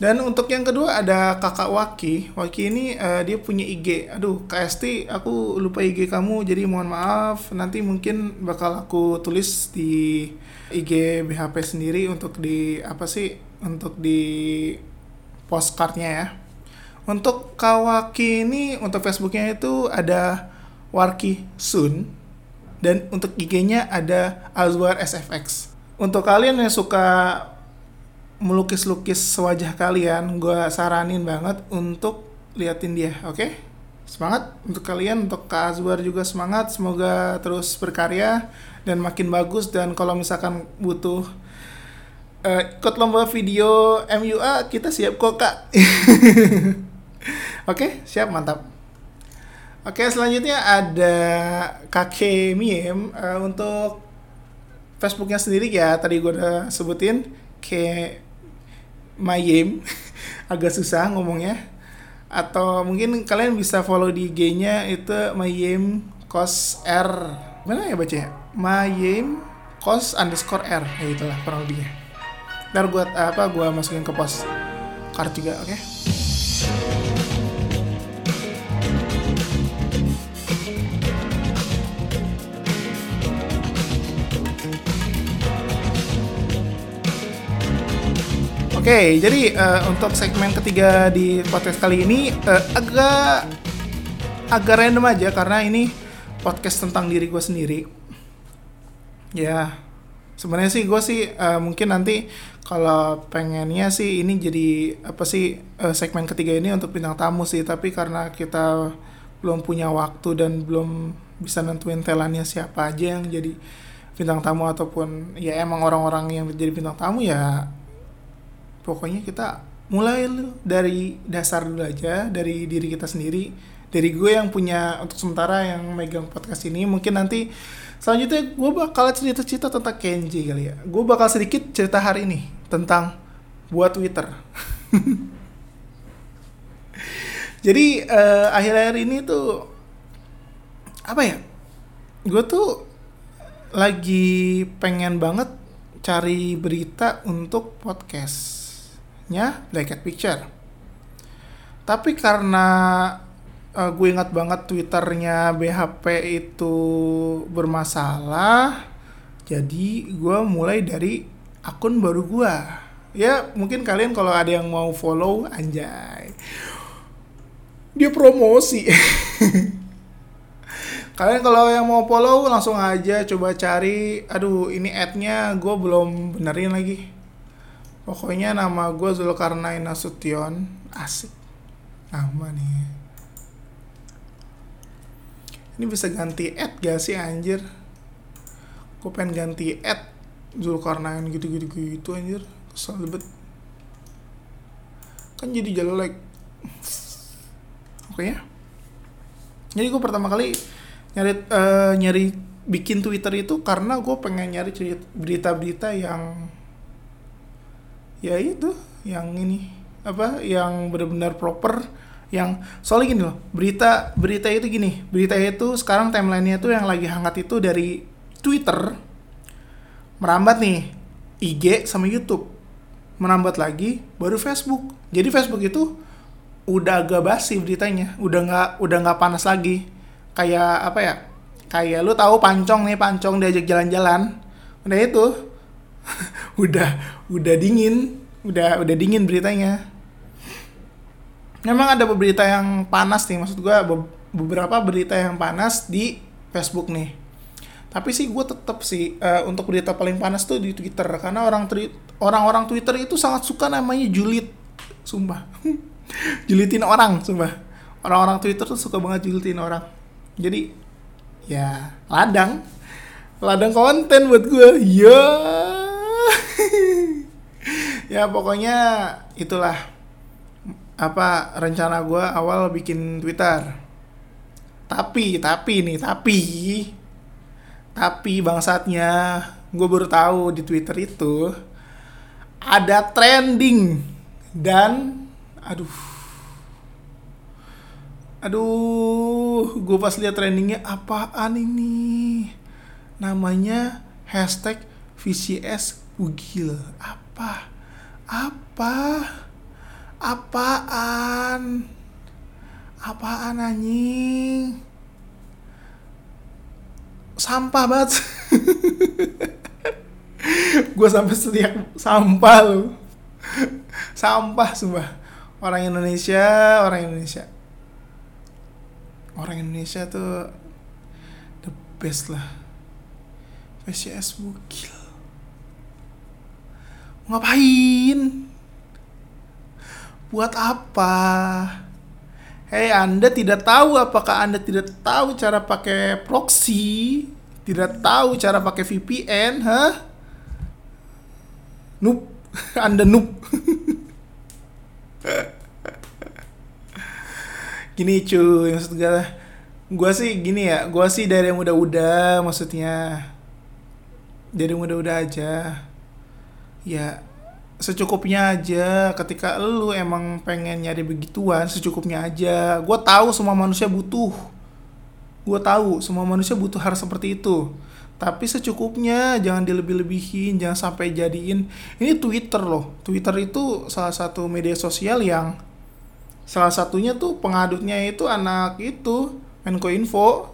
dan untuk yang kedua ada kakak Waki. Waki ini uh, dia punya IG. Aduh, KST aku lupa IG kamu jadi mohon maaf. Nanti mungkin bakal aku tulis di IG BHP sendiri untuk di apa sih? Untuk di postcardnya ya. Untuk Kawaki ini untuk Facebooknya itu ada Warki Sun dan untuk IG-nya ada Azwar SFX. Untuk kalian yang suka melukis-lukis wajah kalian, gue saranin banget untuk liatin dia, oke? Okay? Semangat untuk kalian, untuk Kak Azwar juga semangat, semoga terus berkarya dan makin bagus dan kalau misalkan butuh uh, ikut lomba video MUA, kita siap kok Kak. oke, okay? siap, mantap. Oke, selanjutnya ada Kake Miem uh, untuk Facebooknya sendiri ya tadi gue udah sebutin kayak Mayem agak susah ngomongnya. Atau mungkin kalian bisa follow di IG-nya itu Mayem Kos R. Mana ya bacanya Mayem Kos underscore R. Ya itulah kurang lebihnya. Ntar buat apa gue masukin ke post card juga oke? okay? Oke, okay, jadi uh, untuk segmen ketiga di podcast kali ini uh, agak agak random aja karena ini podcast tentang diri gue sendiri. Ya, sebenarnya sih gue sih uh, mungkin nanti kalau pengennya sih ini jadi apa sih uh, segmen ketiga ini untuk bintang tamu sih, tapi karena kita belum punya waktu dan belum bisa nentuin telannya siapa aja yang jadi bintang tamu ataupun ya emang orang-orang yang jadi bintang tamu ya pokoknya kita mulai dari dasar dulu aja dari diri kita sendiri dari gue yang punya untuk sementara yang megang podcast ini. Mungkin nanti selanjutnya gue bakal cerita-cerita tentang Kenji kali ya. Gue bakal sedikit cerita hari ini tentang buat Twitter. Jadi uh, akhir-akhir ini tuh apa ya gue tuh lagi pengen banget cari berita untuk podcast nya Black Cat Picture. Tapi karena uh, gue ingat banget Twitternya BHP itu bermasalah, jadi gue mulai dari akun baru gue. Ya mungkin kalian kalau ada yang mau follow anjay. Dia promosi. kalian kalau yang mau follow langsung aja coba cari aduh ini adnya gue belum benerin lagi Pokoknya nama gue Zulkarnain Nasution Asik. Nama nih. Ini bisa ganti ad gak sih anjir? Gue pengen ganti ad Zulkarnain gitu-gitu gitu anjir. Kesel banget. Kan jadi jelek. Oke ya Jadi gue pertama kali nyari uh, nyari bikin Twitter itu karena gue pengen nyari berita-berita yang ya itu yang ini apa yang benar-benar proper yang soalnya gini loh berita berita itu gini berita itu sekarang timelinenya tuh yang lagi hangat itu dari Twitter merambat nih IG sama YouTube merambat lagi baru Facebook. Jadi Facebook itu udah agak basi beritanya udah nggak udah nggak panas lagi. Kayak apa ya kayak lu tahu pancong nih pancong diajak jalan-jalan. Udah itu udah udah dingin. Udah udah dingin beritanya. Memang ada berita yang panas nih. Maksud gue beberapa berita yang panas di Facebook nih. Tapi sih gue tetap sih uh, untuk berita paling panas tuh di Twitter. Karena orang orang-orang Twitter itu sangat suka namanya julid. Sumpah. Julitin orang sumpah. Orang-orang Twitter tuh suka banget julitin orang. Jadi ya ladang. Ladang konten buat gue ya ya pokoknya itulah apa rencana gue awal bikin Twitter. Tapi tapi nih tapi tapi bangsatnya gue baru tahu di Twitter itu ada trending dan aduh aduh gue pas lihat trendingnya apaan ini? Namanya hashtag VCS Bugil apa? Apa? Apaan? Apaan anjing? Sampah banget gue sampai setiap sampah lu. Sampah semua orang Indonesia orang Indonesia. Orang Indonesia tuh the best lah. PCS bukil Ngapain? Buat apa? Hei, Anda tidak tahu apakah Anda tidak tahu cara pakai proxy? Tidak tahu cara pakai VPN, hah? Noob. Anda noob. gini cuy, maksud gue gue sih gini ya, gue sih dari yang udah-udah maksudnya dari yang udah-udah aja ya secukupnya aja. Ketika lu emang pengen nyari begituan secukupnya aja. Gue tahu semua manusia butuh. Gue tahu semua manusia butuh hal seperti itu. Tapi secukupnya jangan dilebih-lebihin jangan sampai jadiin. Ini Twitter loh. Twitter itu salah satu media sosial yang salah satunya tuh pengadutnya itu anak itu Menko Info.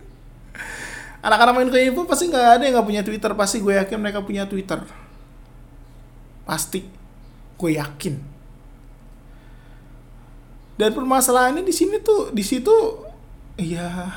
Anak-anak Menko Info pasti nggak ada yang nggak punya Twitter. Pasti gue yakin mereka punya Twitter pasti gue yakin. Dan permasalahannya di sini tuh di situ ya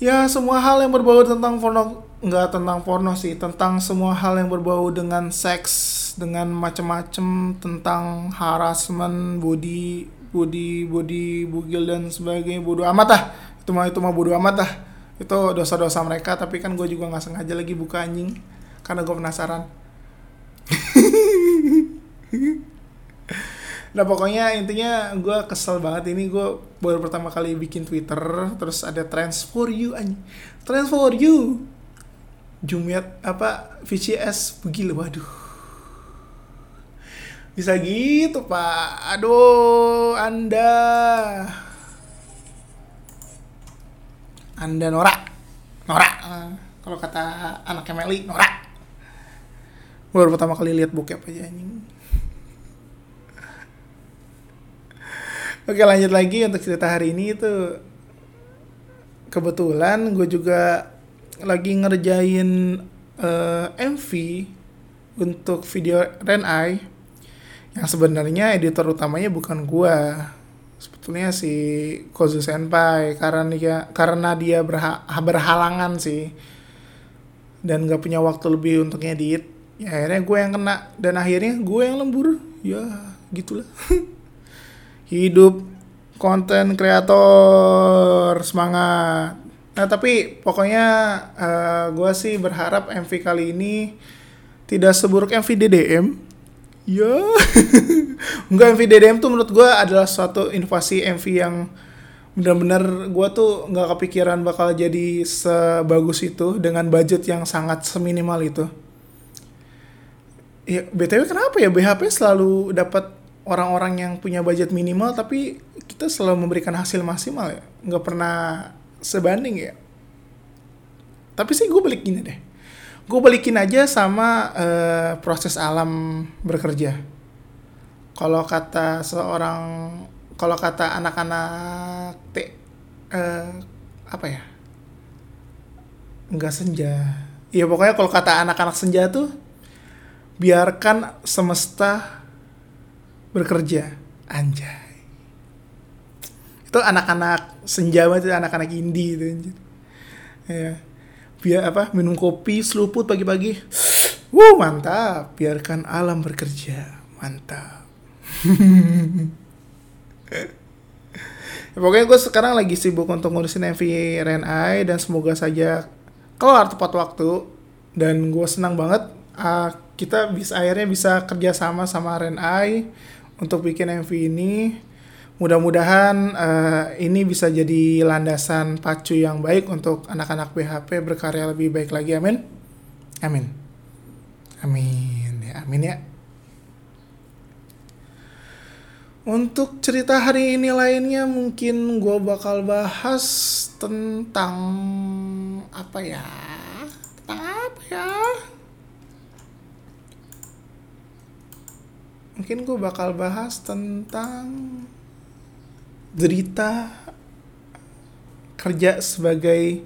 ya semua hal yang berbau tentang porno nggak tentang porno sih tentang semua hal yang berbau dengan seks dengan macam-macam tentang harassment body body body bugil dan sebagainya bodoh amat ah itu mah itu mah bodoh amat ah itu dosa-dosa mereka tapi kan gue juga nggak sengaja lagi buka anjing karena gue penasaran nah pokoknya intinya gue kesel banget ini. Gue baru pertama kali bikin Twitter terus ada trends for you anjing trends for you. Jumiat apa VCS begila waduh. Bisa gitu pak. Aduh anda. Anda norak. Norak. Eh, kalau kata anaknya Meli norak baru pertama kali lihat bokep aja anjing. Oke lanjut lagi untuk cerita hari ini itu. Kebetulan gue juga lagi ngerjain eh, MV untuk video Renai yang sebenarnya editor utamanya bukan gue sebetulnya si Kozu Senpai karena dia karena dia berha- berhalangan sih dan gak punya waktu lebih untuk ngedit ya akhirnya gue yang kena. Dan akhirnya gue yang lembur. Ya gitulah. Hidup konten kreator semangat. Nah tapi pokoknya gue sih berharap MV kali ini tidak seburuk MV DDM ya. Enggak MV DDM tuh menurut gue adalah suatu inovasi MV yang benar-benar gue tuh nggak kepikiran bakal jadi sebagus itu dengan budget yang sangat seminimal itu ya btw kenapa ya? BHP selalu dapat orang-orang yang punya budget minimal tapi kita selalu memberikan hasil maksimal ya? Nggak pernah sebanding ya? Tapi sih gue balik gini deh. Gue balikin aja sama eh, proses alam bekerja. Kalau kata seorang kalau kata anak-anak T eh, apa ya? Nggak senja. Ya pokoknya kalau kata anak-anak senja tuh biarkan semesta bekerja. Anjay. Itu anak-anak senja itu anak-anak indie itu ya biar apa minum kopi seluput pagi-pagi. Wuh mantap. Biarkan alam bekerja. Mantap. Ya, pokoknya gue sekarang lagi sibuk untuk ngurusin MV Renai dan semoga saja kelar tepat waktu. Dan gue senang banget uh, kita bisa akhirnya bisa kerjasama sama Renai untuk bikin MV ini. Mudah-mudahan uh, ini bisa jadi landasan pacu yang baik untuk anak-anak BHP berkarya lebih baik lagi. Amin. Amin. Amin ya amin ya. Untuk cerita hari ini lainnya mungkin gue bakal bahas tentang apa ya? Tentang apa ya mungkin gue bakal bahas tentang derita kerja sebagai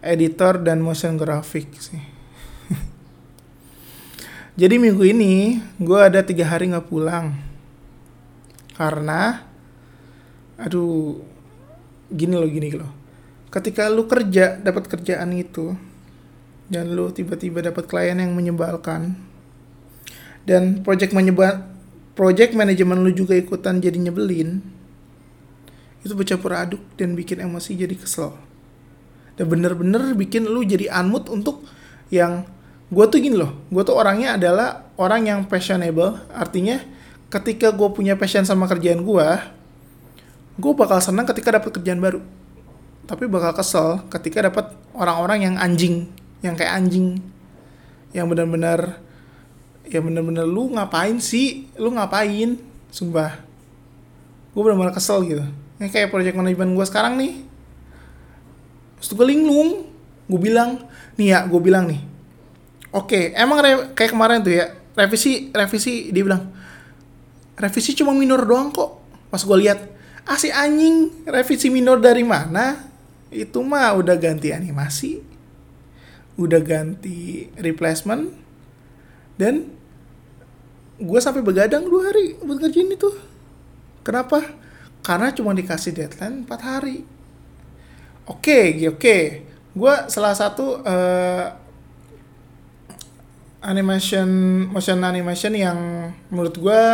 editor dan motion graphic sih. Jadi minggu ini gue ada tiga hari nggak pulang karena, aduh, gini loh gini loh. Ketika lu kerja dapat kerjaan itu dan lu tiba-tiba dapat klien yang menyebalkan dan project menyebal project manajemen lu juga ikutan jadi nyebelin itu bercampur aduk dan bikin emosi jadi kesel. Dan bener-bener bikin lu jadi unmood untuk yang gue tuh gini loh gue tuh orangnya adalah orang yang passionable artinya ketika gue punya passion sama kerjaan gue gue bakal senang ketika dapat kerjaan baru. Tapi bakal kesel ketika dapat orang-orang yang anjing yang kayak anjing yang benar-benar ya bener-bener lu ngapain sih? Lu ngapain? Sumpah. Gue bener-bener kesel gitu. Ini kayak project manajemen gue sekarang nih. Terus gue linglung. Gue bilang nih ya gue bilang nih. Oke emang re- kayak kemarin tuh ya revisi revisi dia bilang revisi cuma minor doang kok. Pas gue lihat ah si anjing revisi minor dari mana? Itu mah udah ganti animasi udah ganti replacement dan gue sampai begadang dua hari buat ngerjain itu. Kenapa? Karena cuma dikasih deadline 4 hari. Oke oke. Gue salah satu eh, animation motion animation yang menurut gue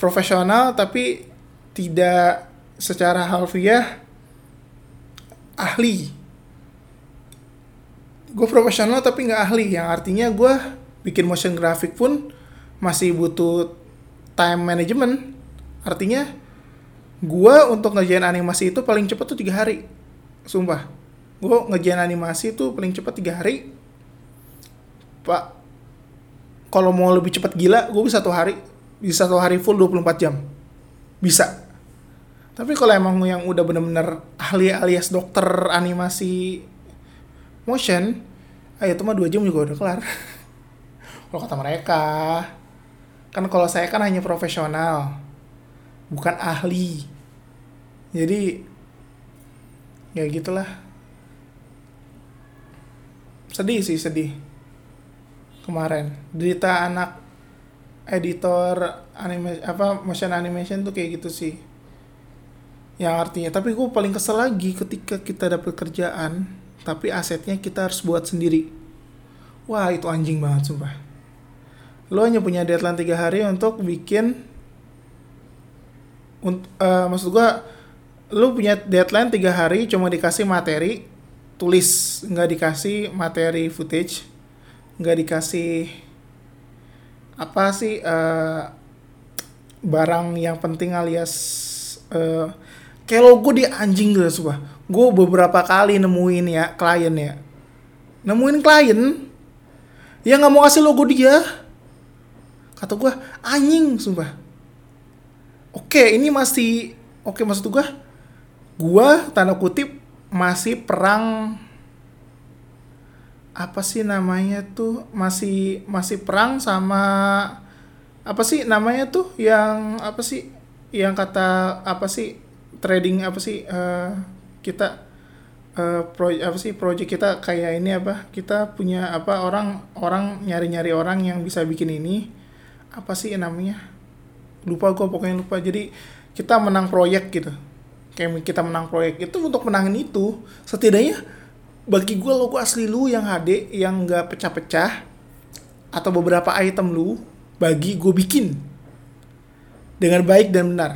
profesional tapi tidak secara harfiah ahli gue profesional tapi nggak ahli. Yang artinya gue bikin motion graphic pun masih butuh time management. Artinya gue untuk ngerjain animasi itu paling cepat tuh tiga hari. Sumpah. Gue ngerjain animasi itu paling cepat tiga hari. Pak kalau mau lebih cepat gila gue bisa satu hari. Bisa satu hari full 24 jam. Bisa. Tapi kalau emang yang udah bener-bener ahli alias dokter animasi motion? Ayo itu mah dua jam juga udah kelar. Kalau kata mereka kan kalau saya kan hanya profesional bukan ahli. Jadi ya gitulah. Sedih sih sedih. Kemarin derita anak editor anime apa motion animation tuh kayak gitu sih. Yang artinya tapi gue paling kesel lagi ketika kita dapat kerjaan tapi asetnya kita harus buat sendiri. Wah itu anjing banget sumpah. Lo hanya punya deadline tiga hari untuk bikin untuk uh, maksud gue lo punya deadline tiga hari cuma dikasih materi tulis. Nggak dikasih materi footage. Nggak dikasih apa sih uh, barang yang penting alias uh, kayak logo di anjing gitu sumpah gue beberapa kali nemuin ya klien ya. Nemuin klien yang nggak mau kasih logo dia. Kata gue anjing sumpah. Oke ini masih oke maksud gue gue tanda kutip masih perang apa sih namanya tuh masih masih perang sama apa sih namanya tuh yang apa sih yang kata apa sih trading apa sih uh, kita uh, pro apa sih project kita kayak ini apa kita punya apa orang orang nyari nyari orang yang bisa bikin ini apa sih namanya lupa gue pokoknya lupa. Jadi kita menang proyek gitu. Kayak kita menang proyek. Itu untuk menangin itu setidaknya bagi gue logo asli lu yang HD yang nggak pecah-pecah atau beberapa item lu bagi gue bikin. Dengan baik dan benar.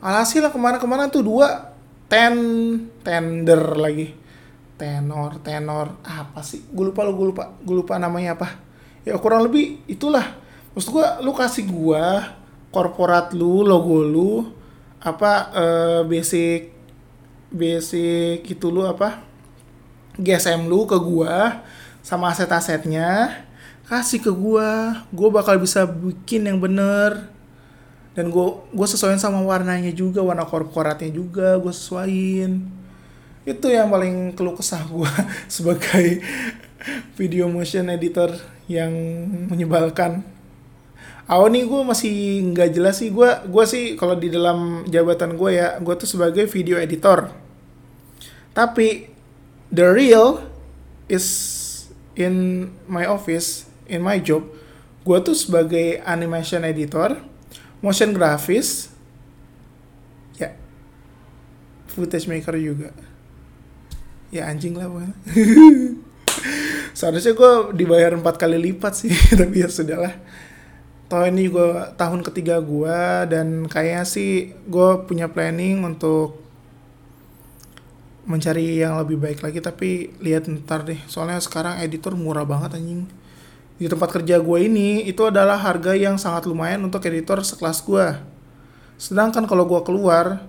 Alhasil ke mana-kemana tuh dua ten tender lagi. Tenor tenor. Apa sih? Gue lupa lo gue lupa gue lupa namanya apa. Ya kurang lebih itulah. Maksud gue lu kasih gue korporat lu logo lu apa uh, basic basic itu lu apa GSM lu ke gua sama aset-asetnya kasih ke gua. Gua bakal bisa bikin yang bener dan gua gua sesuaiin sama warnanya juga warna korporatnya juga gua sesuaiin. Itu yang paling keluh kesah gua sebagai video motion editor yang menyebalkan. Awal nih gue masih nggak jelas sih gue gue sih kalau di dalam jabatan gue ya gue tuh sebagai video editor. Tapi the real is in my office in my job gue tuh sebagai animation editor motion graphics ya. Footage maker juga. Ya anjing lah pokoknya. Seharusnya gue dibayar empat kali lipat sih tapi ya sudahlah. Toh ini gue tahun ketiga gue dan kayaknya sih gue punya planning untuk mencari yang lebih baik lagi tapi lihat ntar deh. Soalnya sekarang editor murah banget anjing di tempat kerja gue ini itu adalah harga yang sangat lumayan untuk editor sekelas gue sedangkan kalau gue keluar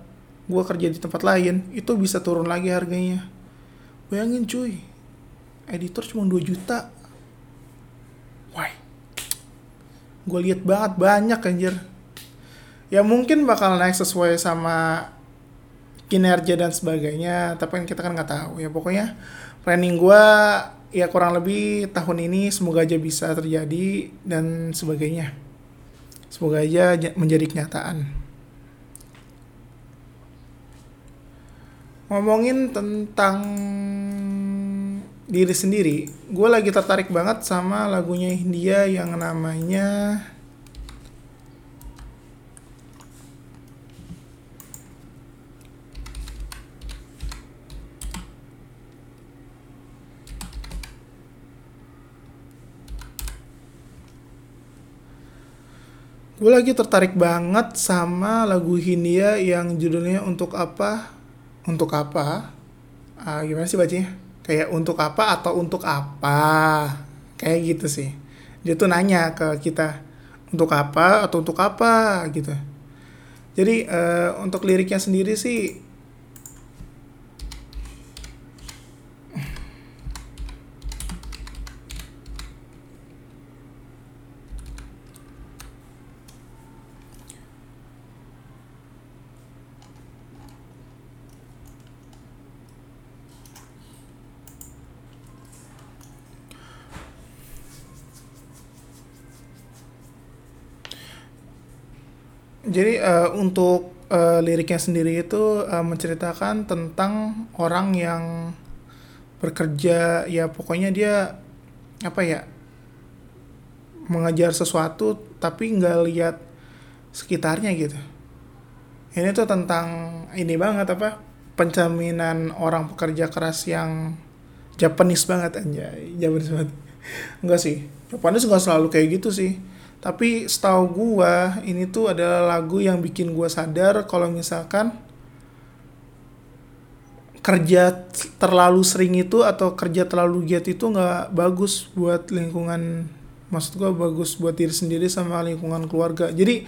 gue kerja di tempat lain itu bisa turun lagi harganya. Bayangin cuy editor cuma 2 juta. Why? Gue lihat banget banyak anjir. Ya mungkin bakal naik sesuai sama kinerja dan sebagainya tapi kan kita kan nggak tahu ya. Pokoknya planning gue ya kurang lebih tahun ini semoga aja bisa terjadi dan sebagainya. Semoga aja menjadi kenyataan. Ngomongin tentang diri sendiri gue lagi tertarik banget sama lagunya India yang namanya gue lagi tertarik banget sama lagu Hindia yang judulnya untuk apa? Untuk apa? Uh, gimana sih bacanya? Kayak untuk apa atau untuk apa? Kayak gitu sih. Dia tuh nanya ke kita untuk apa atau untuk apa? gitu. Jadi uh, untuk liriknya sendiri sih Jadi uh, untuk uh, liriknya sendiri itu uh, menceritakan tentang orang yang bekerja ya pokoknya dia apa ya mengejar sesuatu tapi nggak lihat sekitarnya gitu. Ini tuh tentang ini banget apa pencaminan orang pekerja keras yang Japanese banget aja, Japanese banget. Enggak sih, Japanese nggak selalu kayak gitu sih tapi setahu gua ini tuh adalah lagu yang bikin gua sadar kalau misalkan kerja terlalu sering itu atau kerja terlalu giat itu nggak bagus buat lingkungan maksud gua bagus buat diri sendiri sama lingkungan keluarga. Jadi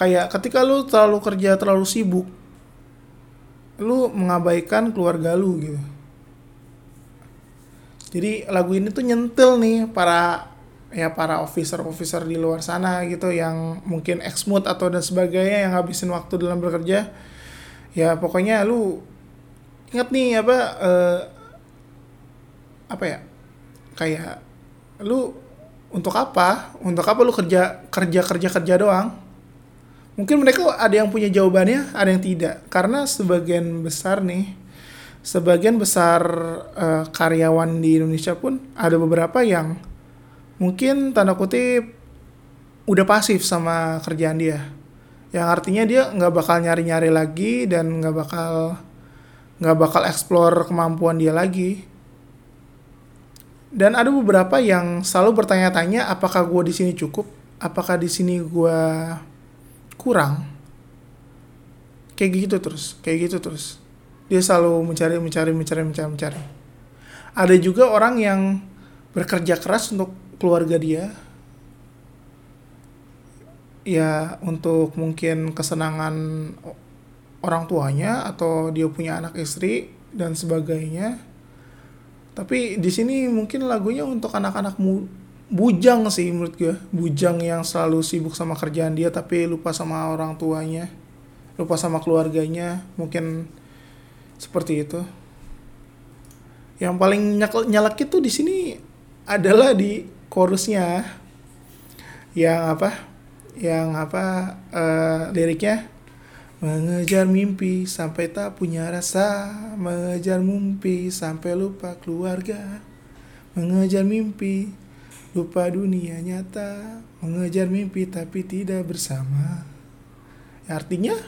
kayak ketika lu terlalu kerja terlalu sibuk lu mengabaikan keluarga lu gitu. Jadi lagu ini tuh nyentil nih para ya para officer-officer di luar sana gitu yang mungkin mood atau dan sebagainya yang habisin waktu dalam bekerja. Ya pokoknya lu ingat nih apa uh, apa ya kayak lu untuk apa untuk apa lu kerja kerja kerja kerja doang? Mungkin mereka ada yang punya jawabannya ada yang tidak. Karena sebagian besar nih sebagian besar uh, karyawan di Indonesia pun ada beberapa yang mungkin tanda kutip udah pasif sama kerjaan dia. Yang artinya dia nggak bakal nyari-nyari lagi dan nggak bakal nggak bakal explore kemampuan dia lagi. Dan ada beberapa yang selalu bertanya-tanya apakah gue di sini cukup? Apakah di sini gue kurang? Kayak gitu terus kayak gitu terus. Dia selalu mencari mencari mencari mencari mencari. Ada juga orang yang bekerja keras untuk keluarga dia ya untuk mungkin kesenangan orang tuanya atau dia punya anak istri dan sebagainya. Tapi di sini mungkin lagunya untuk anak-anak mu bujang sih menurut gue bujang yang selalu sibuk sama kerjaan dia tapi lupa sama orang tuanya lupa sama keluarganya mungkin seperti itu. Yang paling nyalek itu di sini adalah di chorusnya yang apa? Yang apa uh, liriknya? Mengejar mimpi sampai tak punya rasa. Mengejar mimpi sampai lupa keluarga. Mengejar mimpi lupa dunia nyata. Mengejar mimpi tapi tidak bersama. Artinya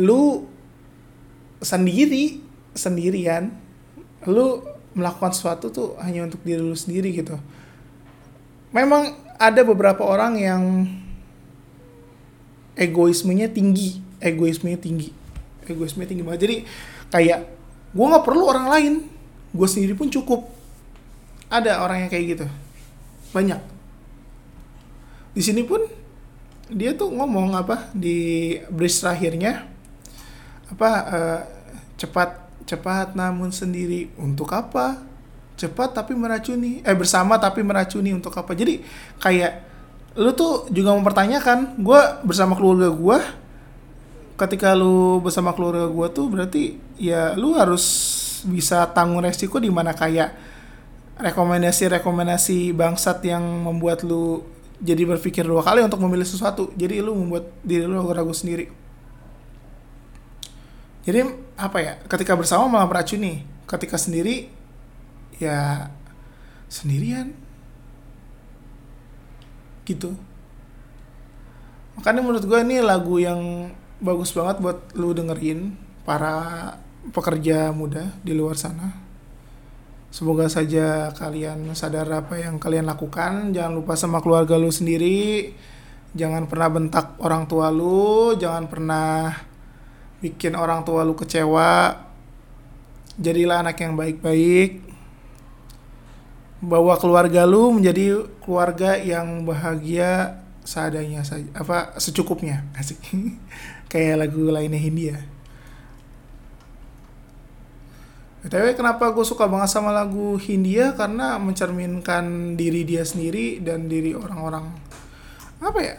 lu sendiri sendirian lu melakukan sesuatu tuh hanya untuk diri lu sendiri gitu memang ada beberapa orang yang egoismenya tinggi egoismenya tinggi egoismenya tinggi banget. Jadi kayak gue nggak perlu orang lain gue sendiri pun cukup. Ada orang yang kayak gitu. Banyak. Di sini pun dia tuh ngomong apa di bridge terakhirnya apa uh, cepat cepat namun sendiri untuk apa cepat tapi meracuni eh bersama tapi meracuni untuk apa jadi kayak lu tuh juga mempertanyakan gue bersama keluarga gue ketika lu bersama keluarga gue tuh berarti ya lu harus bisa tanggung resiko di mana kayak rekomendasi-rekomendasi bangsat yang membuat lu jadi berpikir dua kali untuk memilih sesuatu. Jadi lu membuat diri lu ragu sendiri. Jadi apa ya? Ketika bersama malah beracuni. Ketika sendiri ya sendirian. Gitu. Makanya menurut gue ini lagu yang bagus banget buat lu dengerin para pekerja muda di luar sana. Semoga saja kalian sadar apa yang kalian lakukan. Jangan lupa sama keluarga lu sendiri. Jangan pernah bentak orang tua lu. Jangan pernah bikin orang tua lu kecewa. Jadilah anak yang baik-baik. Bawa keluarga lu menjadi keluarga yang bahagia seadanya saja. Apa secukupnya. Asik. Kayak lagu lainnya Hindia. BTW kenapa gue suka banget sama lagu Hindia karena mencerminkan diri dia sendiri dan diri orang-orang apa ya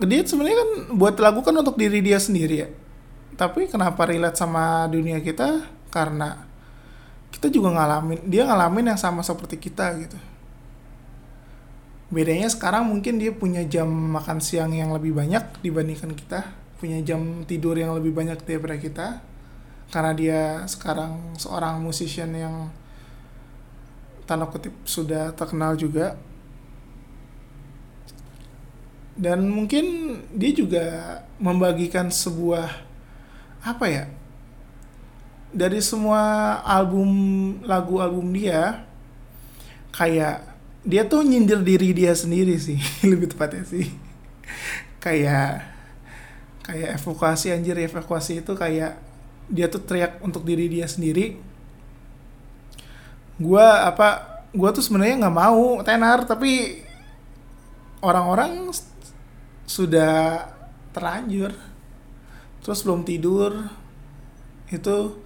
dia sebenarnya kan buat lagu kan untuk diri dia sendiri ya tapi kenapa relate sama dunia kita karena kita juga ngalamin dia ngalamin yang sama seperti kita gitu. Bedanya sekarang mungkin dia punya jam makan siang yang lebih banyak dibandingkan kita punya jam tidur yang lebih banyak daripada kita karena dia sekarang seorang musician yang tanda kutip sudah terkenal juga. Dan mungkin dia juga membagikan sebuah apa ya dari semua album lagu album dia kayak dia tuh nyindir diri dia sendiri sih lebih tepatnya sih. Kayak kayak evakuasi anjir evakuasi itu kayak dia tuh teriak untuk diri dia sendiri. Gue apa gue tuh sebenarnya nggak mau tenar tapi orang-orang sudah terlanjur terus belum tidur itu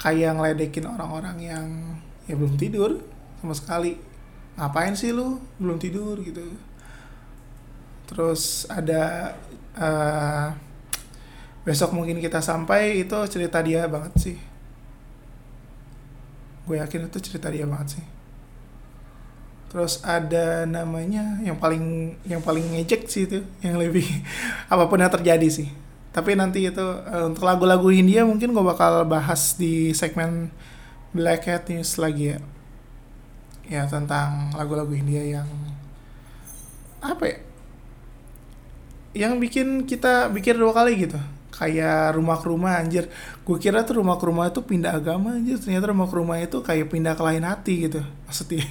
kayak ngeledekin orang-orang yang ya belum tidur sama sekali. Ngapain sih lu? Belum tidur gitu. Terus ada uh, besok mungkin kita sampai itu cerita dia banget sih. Gue yakin itu cerita dia banget sih. Terus ada namanya yang paling yang paling ngejek sih itu yang lebih apa pun yang terjadi sih tapi nanti itu uh, untuk lagu-lagu India mungkin gue bakal bahas di segmen Black Hat News lagi ya. Ya tentang lagu-lagu India yang apa ya yang bikin kita pikir dua kali gitu. Kayak rumah ke rumah anjir. Gue kira tuh rumah ke rumah itu pindah agama anjir. Ternyata rumah ke rumah itu kayak pindah ke lain hati gitu maksudnya.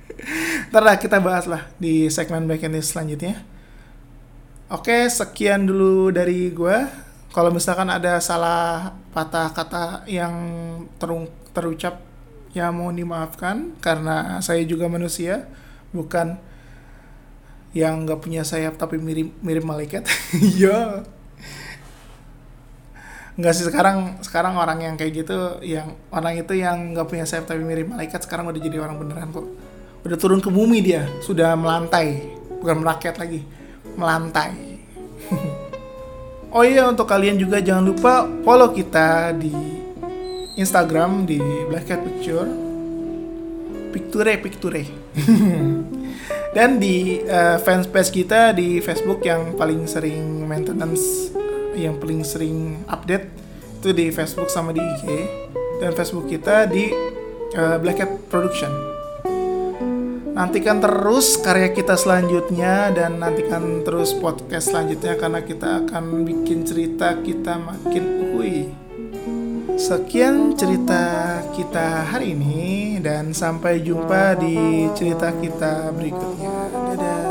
Ntar lah kita bahas lah di segmen back end selanjutnya oke sekian dulu dari gue kalau misalkan ada salah patah kata yang terung terucap ya mohon dimaafkan. Karena saya juga manusia bukan yang nggak punya sayap tapi mirip mirip malaikat. Iya Enggak sih sekarang sekarang orang yang kayak gitu yang orang itu yang nggak punya sayap tapi mirip malaikat sekarang udah jadi orang beneran kok. Udah turun ke bumi dia sudah melantai bukan merakyat lagi melantai. Oh iya untuk kalian juga jangan lupa follow kita di Instagram di Black Cat Picture. Picture Picture. Dan di uh, fanspage kita di Facebook yang paling sering maintenance yang paling sering update itu di Facebook sama di IG dan Facebook kita di uh, Black Cat Production. Nantikan terus karya kita selanjutnya dan nantikan terus podcast selanjutnya karena kita akan bikin cerita kita makin hui. Sekian cerita kita hari ini dan sampai jumpa di cerita kita berikutnya. Dadah.